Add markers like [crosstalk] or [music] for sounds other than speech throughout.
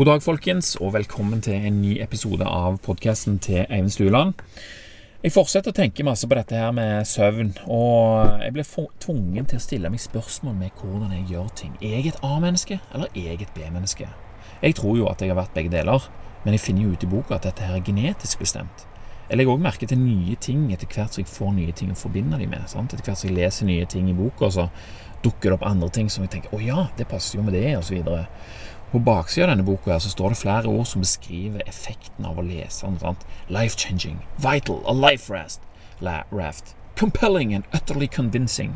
God dag, folkens, og velkommen til en ny episode av podkasten til Eivind Stueland. Jeg fortsetter å tenke masse på dette her med søvn, og jeg ble tvungen til å stille meg spørsmål med hvordan jeg gjør ting. Er jeg et A-menneske, eller er jeg et B-menneske? Jeg tror jo at jeg har vært begge deler, men jeg finner jo ut i boka at dette her er genetisk bestemt. Jeg legger òg merke til nye ting etter hvert som jeg får nye ting å forbinde dem med. Sant? Etter hvert som jeg leser nye ting i boka, så dukker det opp andre ting som jeg tenker å ja, det passer jo med det, osv. På baksida av denne boka her så står det flere ord som beskriver effekten av å lese den. Life-changing, vital, a life raft, raft, compelling and utterly convincing.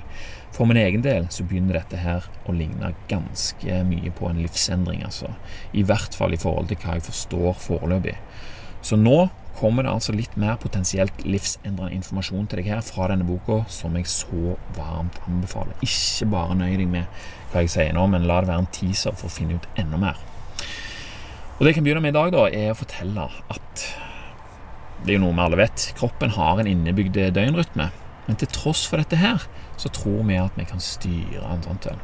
For min egen del så begynner dette her å ligne ganske mye på en livsendring, altså. I hvert fall i forhold til hva jeg forstår foreløpig. Så nå kommer det altså litt mer potensielt livsendrende informasjon til deg her fra denne boka, som jeg så varmt anbefaler. Ikke bare nøy deg med hva jeg sier nå, men la det være en teaser for å finne ut enda mer. Og Det jeg kan begynne med i dag, da, er å fortelle at det er jo noe vi alle vet. Kroppen har en innebygd døgnrytme. Men til tross for dette her, så tror vi at vi kan styre en sånn tønn.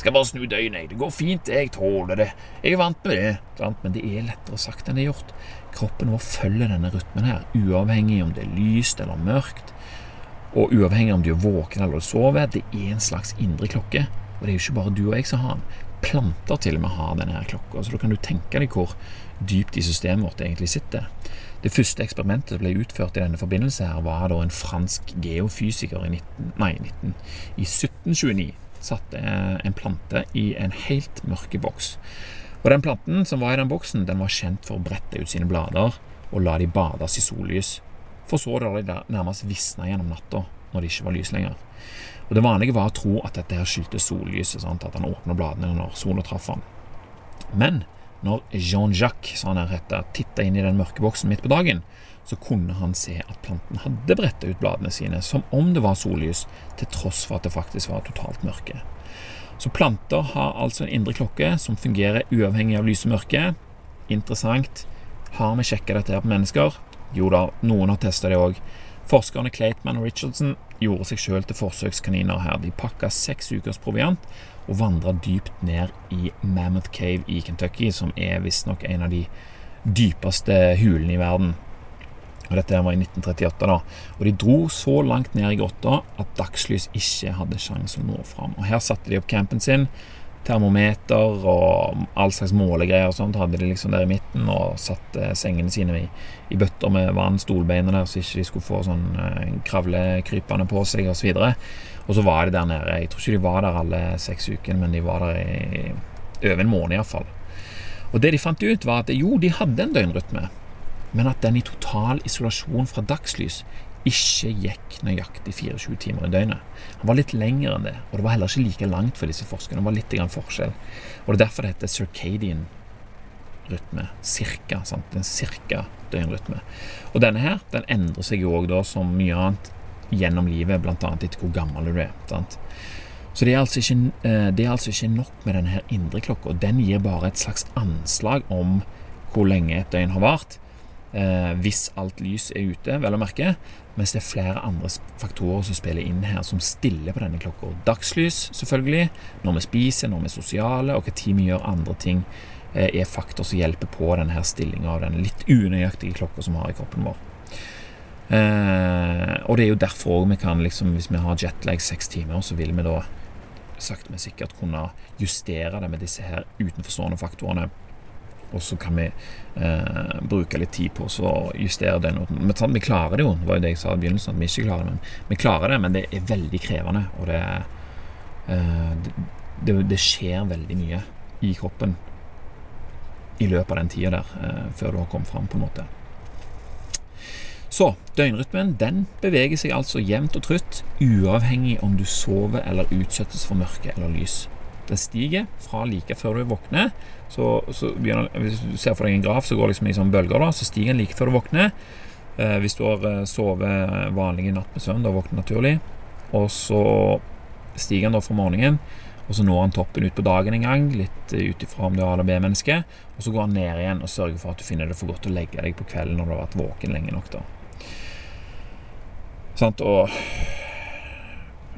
Skal bare snu døgnet, det går fint, jeg tåler det, jeg er vant med det. Men det er lettere sagt enn det er gjort. Kroppen vår følger denne rytmen her, uavhengig om det er lyst eller mørkt, og uavhengig om du er våken eller du sover. Det er en slags indre klokke, og det er jo ikke bare du og jeg som har den. Planter til og med har denne her klokka, så da kan du tenke deg hvor dypt i systemet vårt egentlig sitter. Det første eksperimentet som ble utført i denne forbindelse, her var da en fransk geofysiker i, 19, nei, 19, i 1729 satte en plante i en helt mørke boks. Og Den planten som var i den boksen, den var kjent for å brette ut sine blader og la de bades i sollys, for så å de nærmest visne gjennom natta når det ikke var lys lenger. Og Det vanlige var å tro at dette her skyldtes sollyset, sant? at han åpna bladene når sola traff han. Men når Jean-Jacques, som han heter, titta inn i den mørke boksen midt på dagen, så kunne han se at planten hadde bretta ut bladene sine som om det var sollys, til tross for at det faktisk var totalt mørke. Så planter har altså en indre klokke som fungerer uavhengig av lys og mørke. Interessant. Har vi sjekka dette her på mennesker? Jo da, noen har testa det òg. Forskerne Clateman og Richardson gjorde seg sjøl til forsøkskaniner her. De pakka seks ukers proviant og vandra dypt ned i Mammoth Cave i Kentucky, som er visstnok en av de dypeste hulene i verden. Og Dette var i 1938, da. Og de dro så langt ned i grotta at dagslys ikke hadde sjanse å nå fram. Og Her satte de opp campen sin. Termometer og all slags målegreier og sånt hadde de liksom der i midten, og satte sengene sine i, i bøtter med vann, stolbeina der, så ikke de skulle få sånn eh, kravlekrypende på seg, osv. Og, så og så var de der nede. Jeg tror ikke de var der alle seks ukene, men de var der i over en måned iallfall. Og det de fant ut, var at jo, de hadde en døgnrytme men at den i total isolasjon fra dagslys ikke gikk nøyaktig 24 timer i døgnet. Han var litt lengre enn det, og det var heller ikke like langt for disse forskerne. Det var litt grann forskjell. Og Det er derfor det heter circadian rytme. Cirka. Sant? En cirka døgnrytme. Og denne her den endrer seg jo òg som mye annet gjennom livet, bl.a. etter hvor gammel du er. Sant? Så det er, altså ikke, eh, det er altså ikke nok med denne her indre klokka. Den gir bare et slags anslag om hvor lenge et døgn har vart eh, hvis alt lys er ute, vel å merke. Mens det er flere andre faktorer som spiller inn her, som stiller på denne klokka. Dagslys, selvfølgelig. Når vi spiser, når vi er sosiale, og når vi gjør andre ting, eh, er faktor som hjelper på denne stillinga av den litt unøyaktige klokka som vi har i kroppen vår. Eh, og det er jo derfor vi kan, liksom, hvis vi har jetlag seks timer, så vil vi da sakte, men sikkert kunne justere det med disse her utenforstående faktorene og så kan vi eh, bruke litt tid på å justere den. Men sånn, vi klarer det jo, det var jo det jeg sa i begynnelsen, at vi ikke klarer det. Men vi klarer det, men det er veldig krevende. Og det, eh, det, det skjer veldig mye i kroppen i løpet av den tida der, eh, før du har kommet fram, på en måte. Så døgnrytmen den beveger seg altså jevnt og trutt, uavhengig om du sover eller utsettes for mørke eller lys. Den stiger fra like før du våkner. Så, så begynner, Hvis du ser for deg en graf, så går liksom i sånne bølger. da, Så stiger den like før du våkner. Eh, hvis du har eh, sovet vanlig natt med søvn, da våkner naturlig. Og så stiger den da fra morgenen, og så når han toppen ut på dagen en gang, litt ut ifra om du er A- eller B-menneske. Og så går han ned igjen og sørger for at du finner det for godt å legge deg på kvelden når du har vært våken lenge nok. da. Sant? Og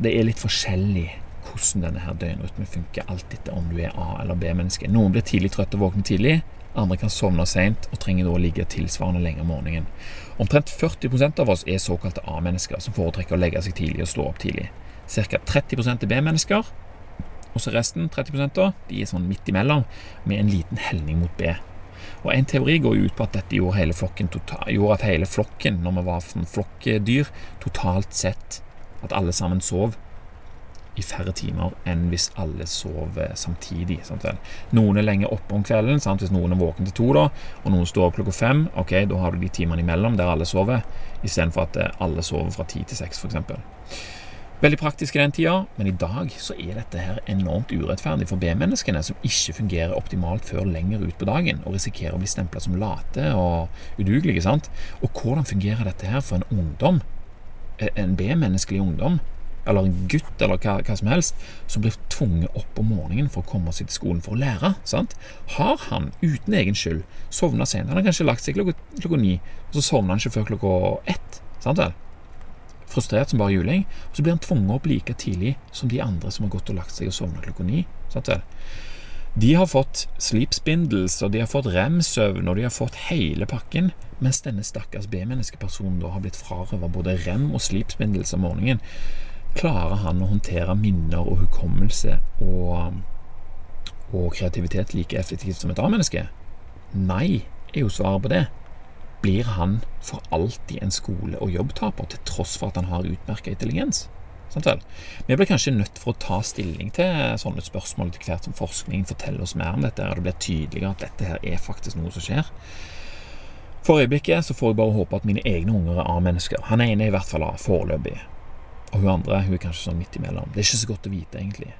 det er litt forskjellig hvordan denne her døgnrytmen funker, alt etter om du er A- eller B-menneske. Noen blir tidlig trøtte og våkner tidlig, Andre kan sovne seint og trenger da å ligge tilsvarende lenge om morgenen. Omtrent 40% av oss er såkalte A-mennesker, som foretrekker å legge seg tidlig og stå opp tidlig. Ca. 30% er B-mennesker, og så resten, 30 da, de er sånn midt imellom, med en liten helning mot B. Og En teori går ut på at dette gjorde, hele flokken, gjorde at hele flokken, når vi var flokkedyr, flokkdyr, totalt sett at alle sammen sov i færre timer enn hvis alle sover samtidig. Sant vel? Noen er lenger oppe om kvelden. Sant? Hvis noen er våken til to, da, og noen står opp klokka fem, ok, da har du de timene imellom der alle sover, istedenfor at eh, alle sover fra ti til seks, f.eks. Veldig praktisk i den tida, men i dag så er dette her enormt urettferdig for B-menneskene, som ikke fungerer optimalt før lenger ut på dagen, og risikerer å bli stempla som late og udugelige. sant? Og hvordan fungerer dette her for en ungdom? Eh, en B-menneskelig ungdom? Eller en gutt, eller hva, hva, som helst, som blir tvunget opp om morgenen for å komme seg til skolen for å lære. sant? Har han uten egen skyld sovna sent? Han har kanskje lagt seg klokka, klokka ni, og så sovner han ikke før klokka ett. sant vel? Frustrert som bare juling. Og så blir han tvunget opp like tidlig som de andre som har gått og lagt seg og sovna klokka ni. sant vel? De har fått sleep og de har fått rem-søvn, og de har fått hele pakken, mens denne stakkars B-menneskepersonen da har blitt frarøvet både rem og sleep om morgenen. Klarer han å håndtere minner og hukommelse og, og kreativitet like effektivt som et A-menneske? Nei, er jo svaret på det. Blir han for alltid en skole- og jobbtaper, til tross for at han har utmerka intelligens? Vi blir kanskje nødt for å ta stilling til sånne spørsmål til hvert som forskningen forteller oss mer om dette, og det blir tydeligere at dette her er faktisk noe som skjer. For øyeblikket så får jeg bare håpe at mine egne unger er A-mennesker. Han ene er i hvert fall A, foreløpig. Og hun andre hun er kanskje sånn midt imellom. Det er ikke så godt å vite, egentlig.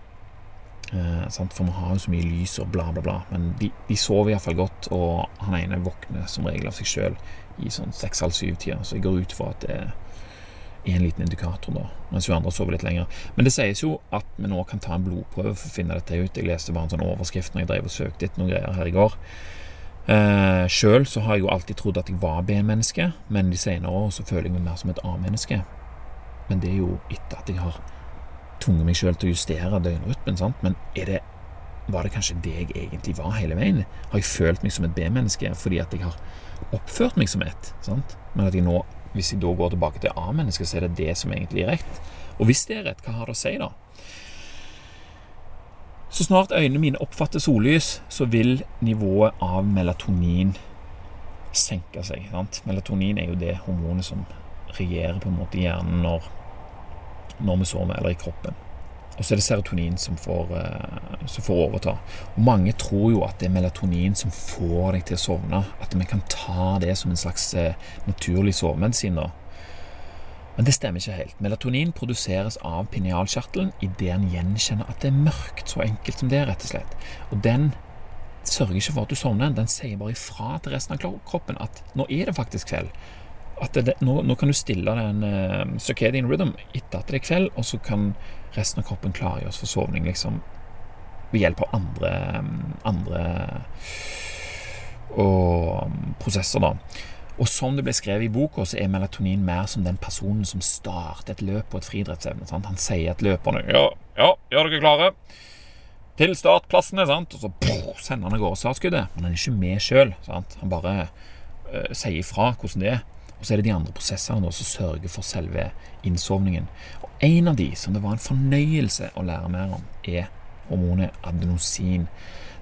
Eh, for vi har jo så mye lys og bla, bla, bla. Men de, de sover iallfall godt, og han ene våkner som regel av seg sjøl i sånn seks-halv syv-tida. Så jeg går ut fra at det er en liten indikator, da, mens hun andre sover litt lenger. Men det sies jo at vi nå kan ta en blodprøve for å finne dette ut. Jeg leste bare en sånn overskrift når jeg drev og søkte etter noen greier her i går. Eh, Sjøl så har jeg jo alltid trodd at jeg var B-menneske, men de senere år så føler jeg meg mer som et A-menneske. Men det er jo etter at jeg har tvunget meg sjøl til å justere døgnrytmen. Sant? Men det, var det kanskje det jeg egentlig var hele veien? Har jeg følt meg som et B-menneske fordi at jeg har oppført meg som et? Sant? Men at jeg nå, hvis jeg da går tilbake til A-menneske, så er det det som egentlig er rett. Og hvis det er rett, hva har det å si, da? Så snart øynene mine oppfatter sollys, så vil nivået av melatonin senke seg. Sant? Melatonin er jo det hormonet som regjerer på en måte hjernen når, når vi sover, eller i kroppen. Og så er det serotonin som får, uh, som får, overta. Og Mange tror jo at det er melatonin som får deg til å sovne. At vi kan ta det som en slags uh, naturlig sovemedisin. Men det stemmer ikke helt. Melatonin produseres av pinealkjertelen idet den gjenkjenner at det er mørkt. Så enkelt som det, rett og slett. Og den sørger ikke for at du sovner. Den sier bare ifra til resten av kroppen at nå er det faktisk kveld at det, nå, nå, kan du stille den uh, circadian rhythm etter at det er kveld, og så kan resten av kroppen klargjøres for sovning liksom ved hjelp av andre, andre og, prosesser. da. Og som det ble skrevet i boka, så er melatonin mer som den personen som starter et løp på et friidrettsevne. Han sier at løperne ja, ja, gjør dere klare? Til startplassene, sant? og så pof, sender han av gårde startskuddet. Men han er ikke med sjøl. Han bare uh, sier ifra hvordan det er. Og så er det de andre prosessene som sørger for selve innsovningen. Og En av de som det var en fornøyelse å lære mer om, er hormonet adenosin.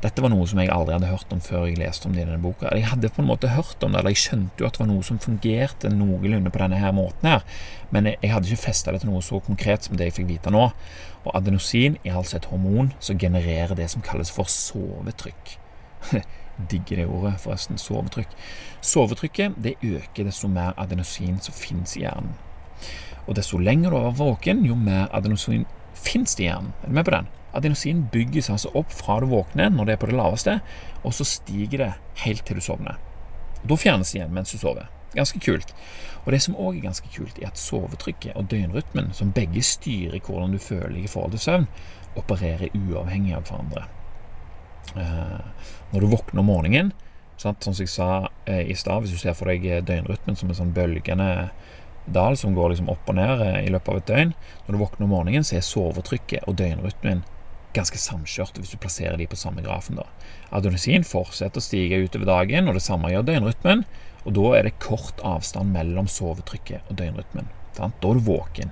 Dette var noe som jeg aldri hadde hørt om før jeg leste om det i denne boka. Jeg hadde på en måte hørt om det, eller jeg skjønte jo at det var noe som fungerte noenlunde på denne her måten her, men jeg hadde ikke festa det til noe så konkret som det jeg fikk vite nå. Og adenosin er altså et hormon som genererer det som kalles for sovetrykk. [laughs] Digger det ordet, forresten. Sovetrykk. Sovetrykket det øker desto mer adenosin som finnes i hjernen. Og desto lenger du er våken, jo mer adenosin finnes det i hjernen. Er du med på den? Adenosin bygges altså opp fra du våkner, når det er på det laveste, og så stiger det helt til du sovner. Da fjernes det igjen mens du sover. Ganske kult. Og det som òg er ganske kult, er at sovetrykket og døgnrytmen, som begge styrer hvordan du føler i forhold til søvn, opererer uavhengig av hverandre. Eh, når du våkner om morgenen, sant? som jeg sa eh, i stad, hvis du ser for deg eh, døgnrytmen som en sånn bølgende dal som går liksom opp og ned i løpet av et døgn Når du våkner om morgenen, så er sovetrykket og døgnrytmen ganske samkjørte hvis du plasserer de på samme grafen. da. Adenosin fortsetter å stige utover dagen, og det samme gjør døgnrytmen. Og da er det kort avstand mellom sovetrykket og døgnrytmen. Sant? Da er du våken.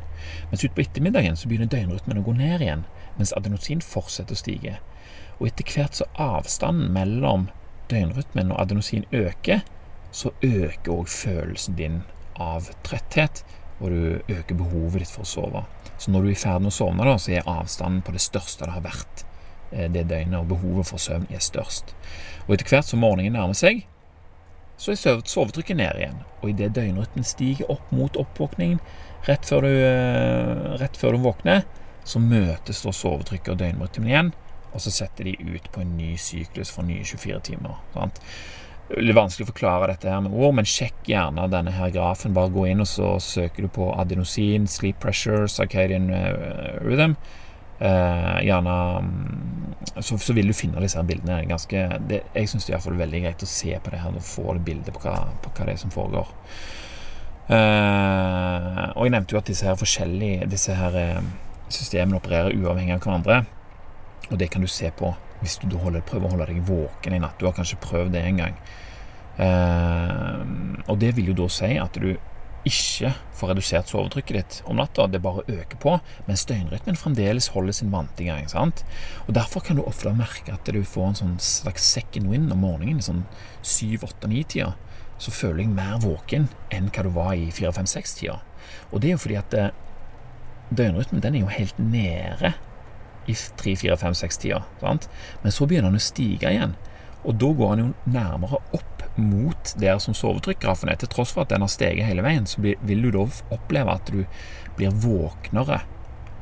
Mens utpå ettermiddagen så begynner døgnrytmen å gå ned igjen, mens adenosin fortsetter å stige. Og etter hvert så avstanden mellom døgnrytmen og adenosin øker, så øker òg følelsen din av trøtthet, og du øker behovet ditt for å sove. Så når du er i ferd med å sovne, da, så er avstanden på det største det har vært eh, det døgnet, og behovet for søvn er størst. Og etter hvert som morgenen nærmer seg, så er sovetrykket ned igjen. Og idet døgnrytmen stiger opp mot oppvåkningen, rett før du, eh, rett før du våkner, så møtes da sovetrykket og døgnrytmen igjen, og så setter de ut på en ny syklus for nye 24 timer. Sant? Det er litt vanskelig å forklare dette her med ord, men sjekk gjerne denne her grafen. Bare gå inn og så søker du på adenosin, sleep pressure, circadian eh, rhythm. Eh, gjerne mm, så, så, vil du finne disse her bildene. Ganske, det, jeg syns det er veldig greit å se på det her og få det bildet på på hva det er som foregår. Eh, og jeg nevnte jo at disse her forskjellige Disse her eh, systemene opererer uavhengig av hverandre. Og det kan du se på hvis du holder, prøver å holde deg våken i natt. Du har kanskje prøvd det en gang. Eh, og det vil jo da si at du ikke får redusert sovetrykket ditt om natta. Det bare øker på, mens døgnrytmen fremdeles holder sin vante gang. Sant? Og Derfor kan du ofte merke at du får en sånn slags second wind om morgenen, i sånn 7-8-9-tida. Så føler jeg mer våken enn hva du var i 4-5-6-tida. Og det er jo fordi at eh, døgnrytmen den er jo helt nede i 3-4-5-6-tida. Men så begynner den å stige igjen. Og da går den jo nærmere opp mot der som sovetrykkgrafen er. Til tross for at den har steget hele veien, så vil du da oppleve at du blir våknere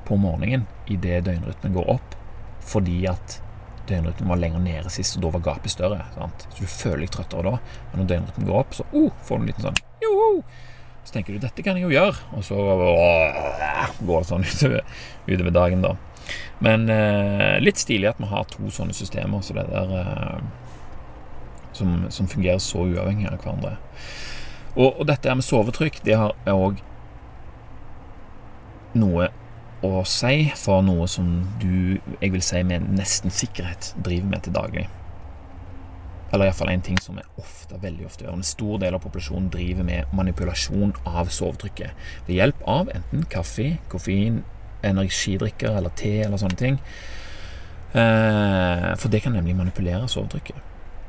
på morgenen idet døgnrytmen går opp, fordi at døgnrytmen var lenger nede sist, og da var gapet større. Sant? Så du føler deg trøttere da. Men når døgnrytmen går opp, så oh, får du en liten sånn joho! Så tenker du 'dette kan jeg jo gjøre', og så uh, går det sånn utover, utover dagen, da. Men eh, litt stilig at vi har to sånne systemer så der eh, som, som, fungerer så uavhengig av hverandre. Og, og dette med sovetrykk, det har òg noe å si for noe som du, jeg vil si med nesten sikkerhet, driver med til daglig. Eller iallfall en ting som vi ofte, veldig ofte gjør. En stor del av populasjonen driver med manipulasjon av sovetrykket ved hjelp av enten kaffe, koffein, energidrikker eller te eller sånne ting. Eh, for det kan nemlig manipulere sovetrykket.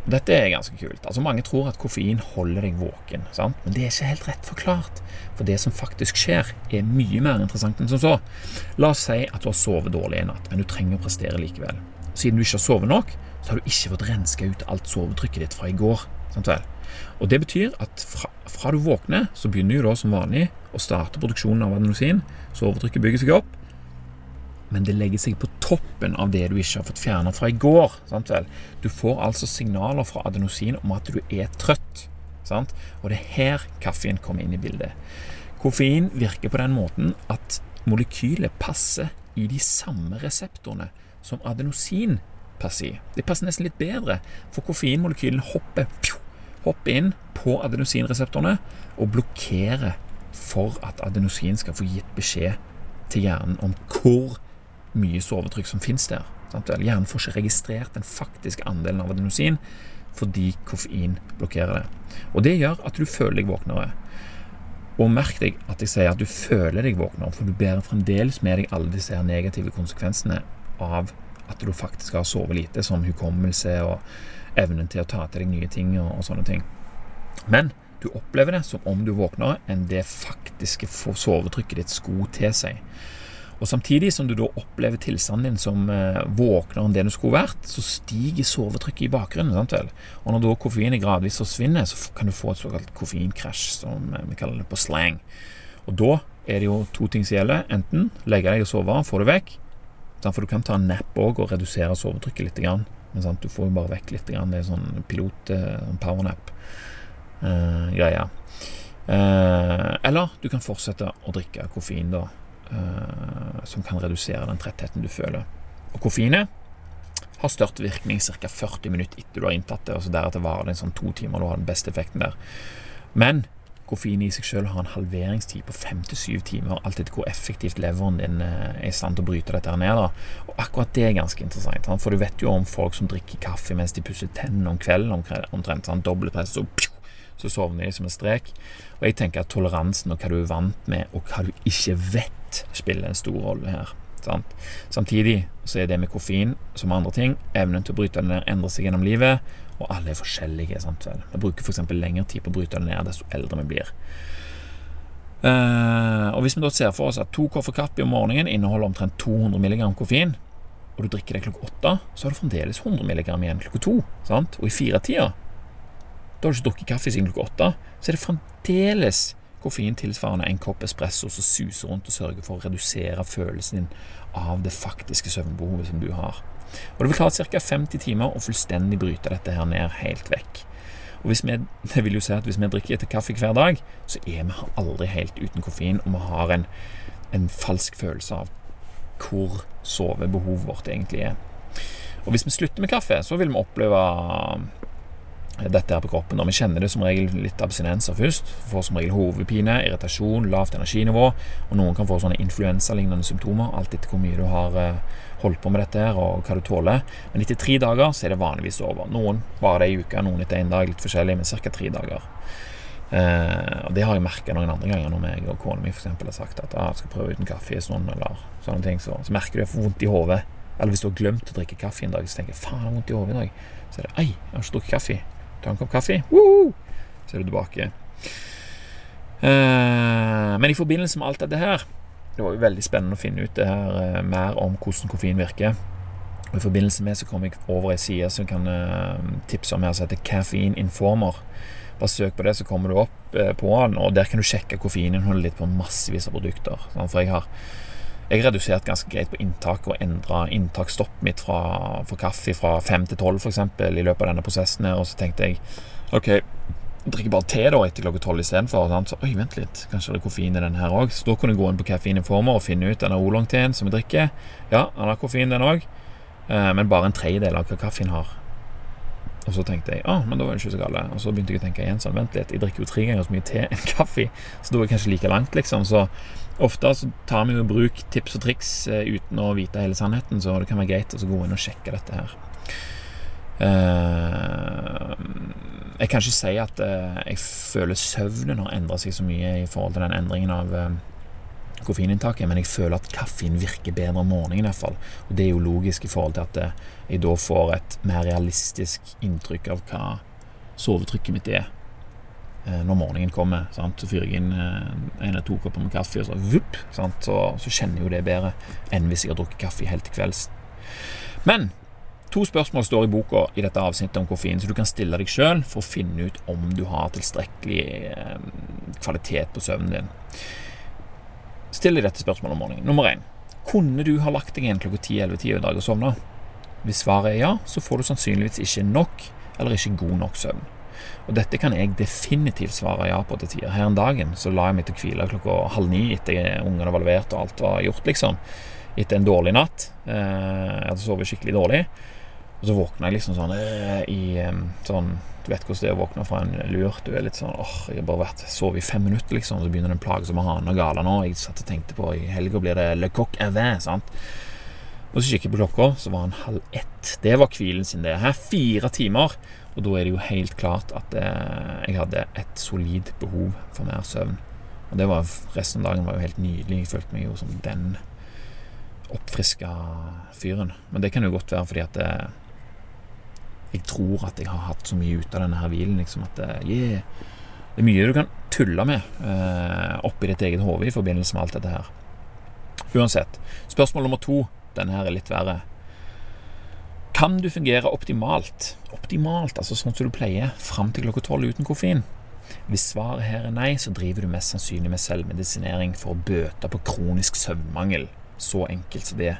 Dette er ganske kult. Altså Mange tror at koffein holder deg våken, sant? men det er ikke helt rett forklart. For det som faktisk skjer, er mye mer interessant enn som så. La oss si at du har sovet dårlig en natt, men du trenger å prestere likevel. Siden du ikke har sovet nok, så har du ikke fått renska ut alt sovetrykket ditt fra i går. Sant vel? Og Det betyr at fra, fra du våkner, så begynner du da som vanlig å starte produksjonen av adenosin. Sovetrykket bygger seg opp men det legger seg på toppen av det du ikke har fått fjernet fra i går. Du får altså signaler fra adenosin om at du er trøtt. Sant? Og det er her kaffen kommer inn i bildet. Koffein virker på den måten at molekylet passer i de samme reseptorene som adenosin passer i. Det passer nesten litt bedre, for koffeinmolekylen hopper, hopper inn på adenosinreseptorene og blokkerer for at adenosin skal få gitt beskjed til hjernen om hvor mye sovetrykk som finnes der. Sant? Hjernen får ikke registrert den faktiske andelen av adenosin fordi koffein blokkerer det. Og Det gjør at du føler deg våknere. Og merk deg at jeg sier at du føler deg våknere, for du bærer fremdeles med deg alle disse negative konsekvensene av at du faktisk har sovet lite, som hukommelse og evnen til å ta til deg nye ting og, og sånne ting. Men du opplever det som om du våkner enn det faktiske sovetrykket ditt skulle tilsi. Og Samtidig som du da opplever tilstanden din som eh, våknere enn det du skulle vært, så stiger sovetrykket i bakgrunnen. sant vel? Og Når da koffeinet gradvis forsvinner, så kan du få et såkalt koffeinkrasj, som eh, vi kaller det på slang. Og Da er det jo to ting som gjelder. Enten legge deg og sove, få det vekk. For du kan ta en nap òg og redusere sovetrykket litt. Men sant? du får jo bare vekk litt. Det er sånn pilot, eh, powernap-greie. Eh, eller du kan fortsette å drikke koffein, da som kan redusere den trettheten du føler. Og koffeinet har størst virkning ca. 40 minutter etter du har inntatt det, og så deretter varer det en sånn to timer. Du har den beste effekten der. Men koffein i seg selv har en halveringstid på fem til syv timer, alt etter hvor effektivt leveren din eh, er i stand til å bryte dette her ned. Da. Og akkurat det er ganske interessant, for du vet jo om folk som drikker kaffe mens de pusser tennene om kvelden, omtrent sånn dobbeltpress, så, så sovner de som en strek. Og jeg tenker at toleransen og hva du er vant med, og hva du ikke vet, spiller en stor rolle her. Sant? Samtidig så er det med koffein som andre ting, evnen til å bryte det ned endrer seg gjennom livet, og alle er forskjellige. Sant? Vi bruker f.eks. lengre tid på å bryte det ned desto eldre vi blir. Uh, og Hvis vi da ser for oss at to koffer kaffe om morgenen inneholder omtrent 200 mg koffein, og du drikker det klokka åtte, så har du fremdeles 100 mg igjen klokka to. Sant? Og i firetida, da har du ikke drukket kaffe siden klokka åtte, så er det fremdeles koffein tilsvarende en kopp espresso som suser rundt og sørger for å redusere følelsen din av det faktiske søvnbehovet som du har. Og Det vil ta ca. 50 timer å fullstendig bryte dette her ned helt vekk. Og vi, [laughs] det vil jo si at hvis vi drikker etter kaffe hver dag, så er vi aldri helt uten koffein, og vi har en, en falsk følelse av hvor sovebehovet vårt egentlig er. Og Hvis vi slutter med kaffe, så vil vi oppleve dette her på kroppen. Og vi kjenner det som regel litt abstinenser først. Får som regel hodepine, irritasjon, lavt energinivå. Og noen kan få sånne influensalignende symptomer, alt etter hvor mye du har eh, holdt på med dette her og hva du tåler. Men etter tre dager så er det vanligvis over. Noen varer det ei uke, noen etter én dag, litt forskjellig, men ca. tre dager. Eh, og Det har jeg merka noen andre ganger når jeg og kona mi har sagt at ah, jeg skal prøve uten kaffe en stund, eller sånne ting. Så, så merker du at jeg får vondt i hodet. Eller hvis du har glemt å drikke kaffe en dag, så tenker jeg faen, jeg har vondt i hodet i dag. Så er det ei, jeg har ikke drukket kaffe ta en kopp kaffe. Woo! Så er du tilbake. Uh, men i forbindelse med alt dette her Det var jo veldig spennende å finne ut det her uh, mer om hvordan koffein virker. Og I forbindelse med så kom jeg over ei side som kan uh, tipse om her som heter Caffeine Informer. Bare søk på det, så kommer du opp på den, og der kan du sjekke koffeininnholdet ditt på massevis av produkter. For jeg har jeg har redusert ganske greit på inntak og endra inntaksstoppet mitt fra, for kaffe fra fem til tolv f.eks. i løpet av denne prosessen. Og så tenkte jeg OK, jeg drikker bare te da etter klokka tolv istedenfor. Så oi, vent litt, kanskje det er koffein i den her òg. Så da kunne jeg gå inn på Caffeine Informer og finne ut denne olongteen som jeg drikker. Ja, han har koffein, den òg, eh, men bare en tredjedel av hva kaffen har. Og så tenkte jeg ah, men da var det ikke så galt. Og så begynte jeg å tenke igjen sånn, vent litt, jeg drikker jo tre ganger så mye te [laughs] enn kaffe, så da er jeg kanskje like langt, liksom. Så ofte så tar vi jo bruk tips og triks eh, uten å vite hele sannheten, så det kan være greit å gå inn og sjekke dette her. Uh, jeg kan ikke si at uh, jeg føler søvnen har endra seg så mye i forhold til den endringen av koffeininntaket, men jeg føler at kaffen virker bedre om morgenen. i hvert fall. Og Det er jo logisk i forhold til at eh, jeg da får et mer realistisk inntrykk av hva sovetrykket mitt er eh, når morgenen kommer. Sant? Så fyrer jeg inn eh, en eller to kopper med kaffe, og så, vupp, så, så, kjenner jeg jo det bedre enn hvis jeg har drukket kaffe helt til kvelds. Men to spørsmål står i boka i dette avsnittet om koffein, så du kan stille deg sjøl for å finne ut om du har tilstrekkelig kvalitet på søvnen din. Still deg dette spørsmålet om morgenen. Nummer én. Kunne du ha lagt deg igjen klokka 10-11-tida i dag og sovna? Hvis svaret er ja, så får du sannsynligvis ikke nok eller ikke god nok søvn. Og dette kan jeg definitivt svare ja på til tider. Her en dagen så la jeg meg til å hvile klokka halv ni etter ungene var levert og alt var gjort, liksom. Etter en dårlig natt. Eh, jeg hadde sovet skikkelig dårlig. Og så våkna jeg liksom sånn øh, i sånn Du vet hvordan det er å våkne fra en lur. Du er litt sånn åh, jeg har bare vært sovet i fem minutter, liksom. Og så begynner den plagsomme hanen å gale nå. Jeg satt og tenkte på i helga blir det le coq vin, sant. Og så kikker jeg på klokka, så var han halv ett. Det var hvilen sin, det. Her fire timer. Og da er det jo helt klart at eh, jeg hadde et solid behov for mer søvn. Og det var resten av dagen var jo helt nydelig. Jeg følte meg jo som den oppfriska fyren. Men det kan jo godt være fordi at det, eh, jeg tror at jeg har hatt så mye ut av denne her hvilen. Liksom at det, yeah, det er mye du kan tulle med eh, oppi ditt eget hode i forbindelse med alt dette her. Uansett. Spørsmål nummer to. Denne her er litt verre. Kan du fungere optimalt, optimalt, altså sånn som du pleier, fram til klokka tolv uten koffein? Hvis svaret her er nei, så driver du mest sannsynlig med selvmedisinering for å bøte på kronisk søvnmangel. Så enkelt som det.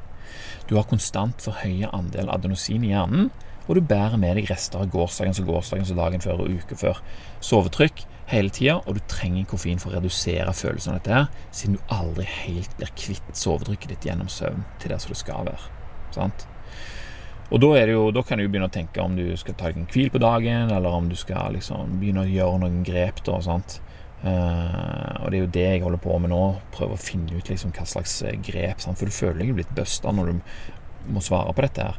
Du har konstant for høye andel adenosin i hjernen, og du bærer med deg rester av gårsdagens og gårsdagens og dagen før og uke før. Sovetrykk hele tida, og du trenger koffein for å redusere følelsen av dette her, siden du aldri helt blir kvitt sovetrykket ditt gjennom søvn til der som det skal være. Sant? Og da, jo, da, kan du jo begynne å tenke om du skal ta deg en hvil på dagen, eller om du skal liksom begynne å gjøre noen grep. da, sant? Uh, og det er jo det jeg holder på med nå. Prøve å finne ut liksom hva slags eh, grep. Sant? For du føler deg blitt busta når du må svare på dette her.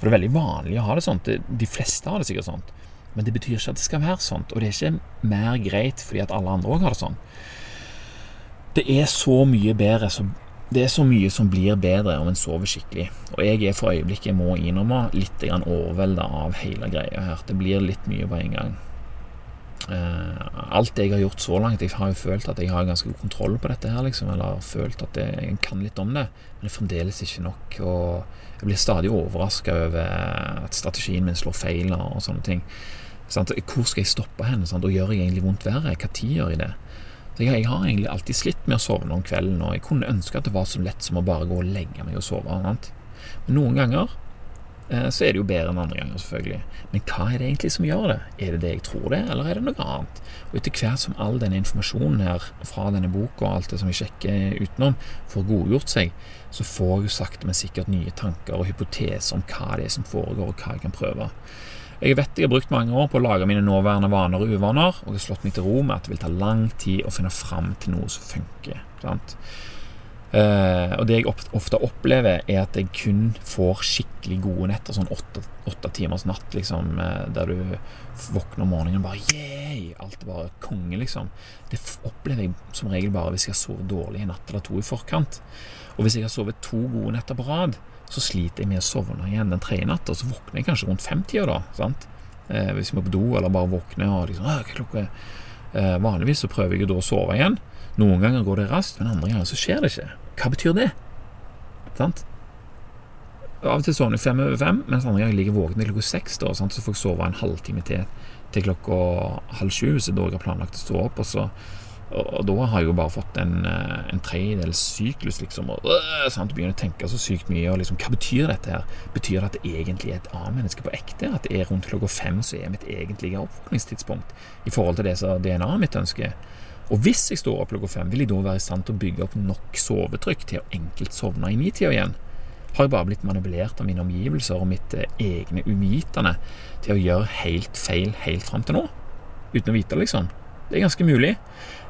For det er veldig vanlig å ha det sånt. De fleste har det sikkert sånt. Men det betyr ikke at det skal være sånt. Og det er ikke mer greit fordi at alle andre òg har det sånn. Det er så mye bedre Det er så mye som blir bedre om en sover skikkelig. Og jeg er for øyeblikket, må innrømme, litt overvelda av hele greia her. Det blir litt mye på en gang. Uh, alt jeg har gjort så langt Jeg har jo følt at jeg har ganske god kontroll på dette her, liksom. Eller følt at jeg kan litt om det. Men det er fremdeles ikke nok. Og jeg blir stadig overraska over at strategien min slår feil og sånne ting. Sant? Hvor skal jeg stoppe henne? Sant? Og gjør jeg egentlig vondt verre? Tid gjør jeg det? Så jeg, har egentlig alltid slitt med å sovne om kvelden, og jeg kunne ønske at det var så lett som å bare gå og legge meg og sove. Sant? Men noen ganger Eh, så er det jo bedre enn andre ganger, selvfølgelig. Men hva er det egentlig som gjør det? Er det det jeg tror det, eller er det noe annet? Og etter hvert som all denne informasjonen her fra denne boka og alt det som jeg sjekker utenom, får godgjort seg, så får jeg jo sakte, men sikkert nye tanker og hypoteser om hva det er som foregår, og hva jeg kan prøve. Jeg vet jeg har brukt mange år på å lage mine nåværende vaner og uvaner, og jeg har slått meg til ro med at det vil ta lang tid å finne fram til noe som funker. Sant? Uh, og det jeg ofte opplever, er at jeg kun får skikkelig gode netter, sånn åtte, timers natt, liksom, uh, der du våkner om morgenen og bare yeah! Alt er bare konge, liksom. Det opplever jeg som regel bare hvis jeg har sovet dårlig en natt eller to i forkant. Og hvis jeg har sovet to gode netter på rad, så sliter jeg med å sovne igjen den tredje natta, så våkner jeg kanskje rundt femtida, da. sant? Uh, hvis jeg må på do, eller bare våkner og liksom Hva er? vanligvis så prøver jeg da å sove igjen. Noen ganger går det raskt, men andre ganger så skjer det ikke. Hva betyr det? Sant? Av og til sovner jeg fem over fem, mens andre ganger ligger våken til klokka seks. Da, sant? Så får jeg sove en halvtime til til klokka halv sju, så da jeg har planlagt å stå opp. Og, så, og, og da har jeg jo bare fått en, eh, en tredjedels syklus, liksom. Og øh, sant? begynner å tenke så sykt mye. Og liksom, hva betyr dette her? Betyr det at det egentlig er et annet menneske på ekte? At det er rundt klokka fem som er mitt egentlige oppvåkningstidspunkt i forhold til det som DNA-et mitt ønsker? Og hvis jeg står opp klokka fem, vil jeg da være i stand til å bygge opp nok sovetrykk til å enkelt sovne i nitida igjen? Har jeg bare blitt manipulert av mine omgivelser og mitt eh, egne uvitende til å gjøre helt feil helt fram til nå? Uten å vite, liksom. Det er ganske mulig.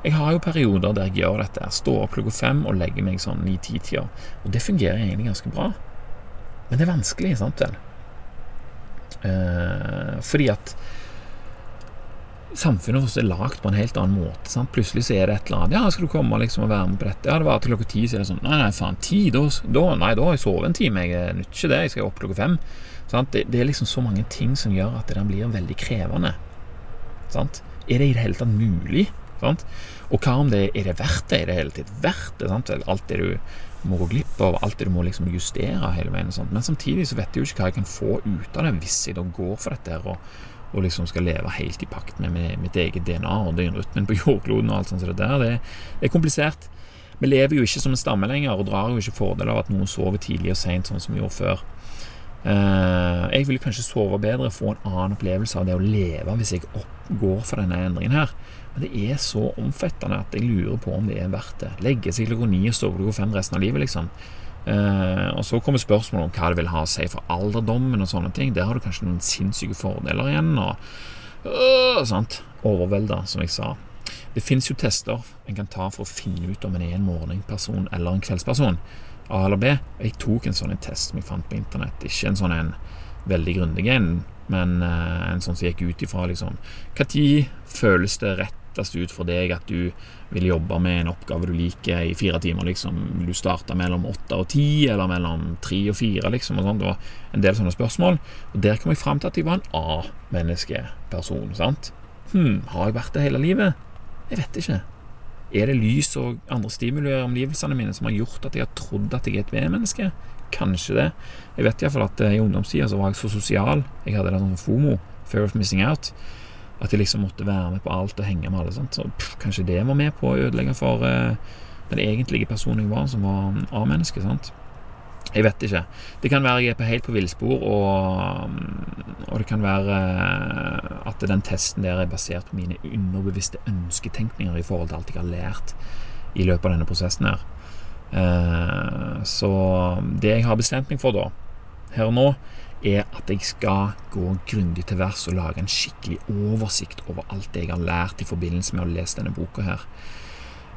Jeg har jo perioder der jeg gjør dette. Står opp klokka fem og legger meg sånn ni-ti-tida. Og det fungerer egentlig ganske bra. Men det er vanskelig, sant vel? Eh, fordi at samfunnet vårt er lagd på en helt annen måte. Sant? Plutselig så er det et eller annet 'Ja, skal du komme liksom og være med på dette?' Ja, det var til klokka ti, så er det sånn 'Nei, nei, faen, ti? Da, nei, da har jeg sovet en time. Jeg nytter ikke det. Jeg skal opp klokka fem.' Det, det, er liksom så mange ting som gjør at der blir veldig krevende. Sant? Er det i det hele tatt mulig? Sant? Og hva om det er det verdt det? Er det hele tatt verdt det? Sant? Alt det du må gå glipp av, alt det du må liksom justere hele veien. Men samtidig så vet jeg jo ikke hva jeg kan få ut av det hvis jeg da går for dette og og liksom skal leve helt i pakt med, mitt eget DNA og døgnrytmen på [laughs] jordkloden og alt sånt som det der. Det, er komplisert. Vi lever jo ikke som en stamme lenger og drar jo ikke fordel av at noen sover tidlig og seint, sånn som vi gjorde før. Uh, jeg vil kanskje sove bedre, få en annen opplevelse av det å leve hvis jeg går for denne endringen her. Men det er så omfattende at jeg lurer på om det er verdt det. Legge seg klokka ni og sove klokka fem resten av livet, liksom. Uh, og Så kommer spørsmålet om hva det vil ha å si for alderdommen. og sånne ting Der har du kanskje noen sinnssyke fordeler igjen. Og uh, sant? Overvelda, som jeg sa. Det fins jo tester en kan ta for å finne ut om en er en morgenperson eller en kveldsperson. A eller B. Jeg tok en sånn test som jeg fant på internett. Ikke en sånn en veldig grundig en, men uh, en sånn som gikk ut ifra liksom Når føles det rett lettest ut for deg at du vil jobbe med en oppgave du liker i fire timer, liksom. Vil du starte mellom åtte og ti, eller mellom tre og fire, liksom? Og sånt. Det var en del sånne spørsmål. Og der kom jeg fram til at jeg var en A-menneskeperson, sant? Hm, har jeg vært det hele livet? Jeg vet ikke. Er det lys og andre stimuli i omgivelsene mine som har gjort at jeg har trodd at jeg er et B-menneske? Kanskje det. Jeg vet iallfall at eh, i ungdomstida så var jeg så sosial. Jeg hadde det sånn FOMO, fear of missing out. At de liksom måtte være med på alt og henge med alle. Sant? Så pff, kanskje det var med på å ødelegge for uh, den egentlige personen jeg var, som var A-menneske. sant? Jeg vet ikke. Det kan være jeg er helt på villspor, og, og, det kan være eh, at den testen der er basert på mine underbevisste ønsketenkninger i forhold til alt jeg har lært i løpet av denne prosessen her. Uh, så det jeg har bestemt meg for da, her og nå, er at jeg skal gå grundig til vers og lage en skikkelig oversikt over alt jeg har lært i forbindelse med å lese denne boka her.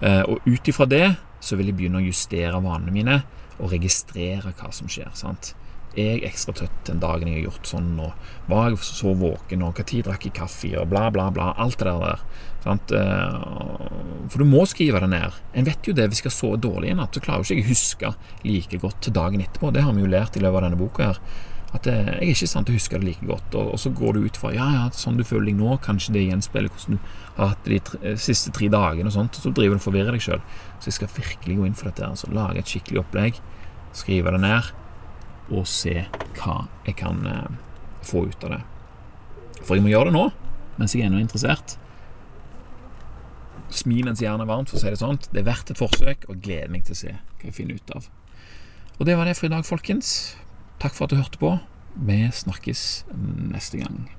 Eh, og ut ifra det så vil jeg begynne å justere vanene mine og registrere hva som skjer. sant? Er jeg ekstra trøtt den dagen jeg har gjort sånn, og var jeg så våken, og når drakk jeg kaffe, og bla, bla, bla. Alt det der. Sant? Eh, for du må skrive det ned. En vet jo det, hvis jeg har sovet dårlig i natt, så klarer jo ikke jeg å huske like godt til dagen etterpå. Det har vi jo lært i løpet av denne boka her. At jeg er ikke i stand til det like godt. Og, og, så går du ut fra ja, ja, sånn du føler deg nå, kanskje det gjenspeiler hvordan du har hatt de tre, eh, siste tre dagene, og sånt, og så driver du og forvirrer deg sjøl. Så jeg skal virkelig gå inn for dette. altså Lage et skikkelig opplegg, skrive det ned, og se hva jeg kan eh, få ut av det. For jeg må gjøre det nå, mens jeg er ennå interessert. Smi mens jernet er varmt, for å si det sånn. Det er verdt et forsøk, og gleder meg til å se hva jeg finner ut av. Og det var det for i dag, folkens. Takk for at du hørte på. Vi snakkes neste gang.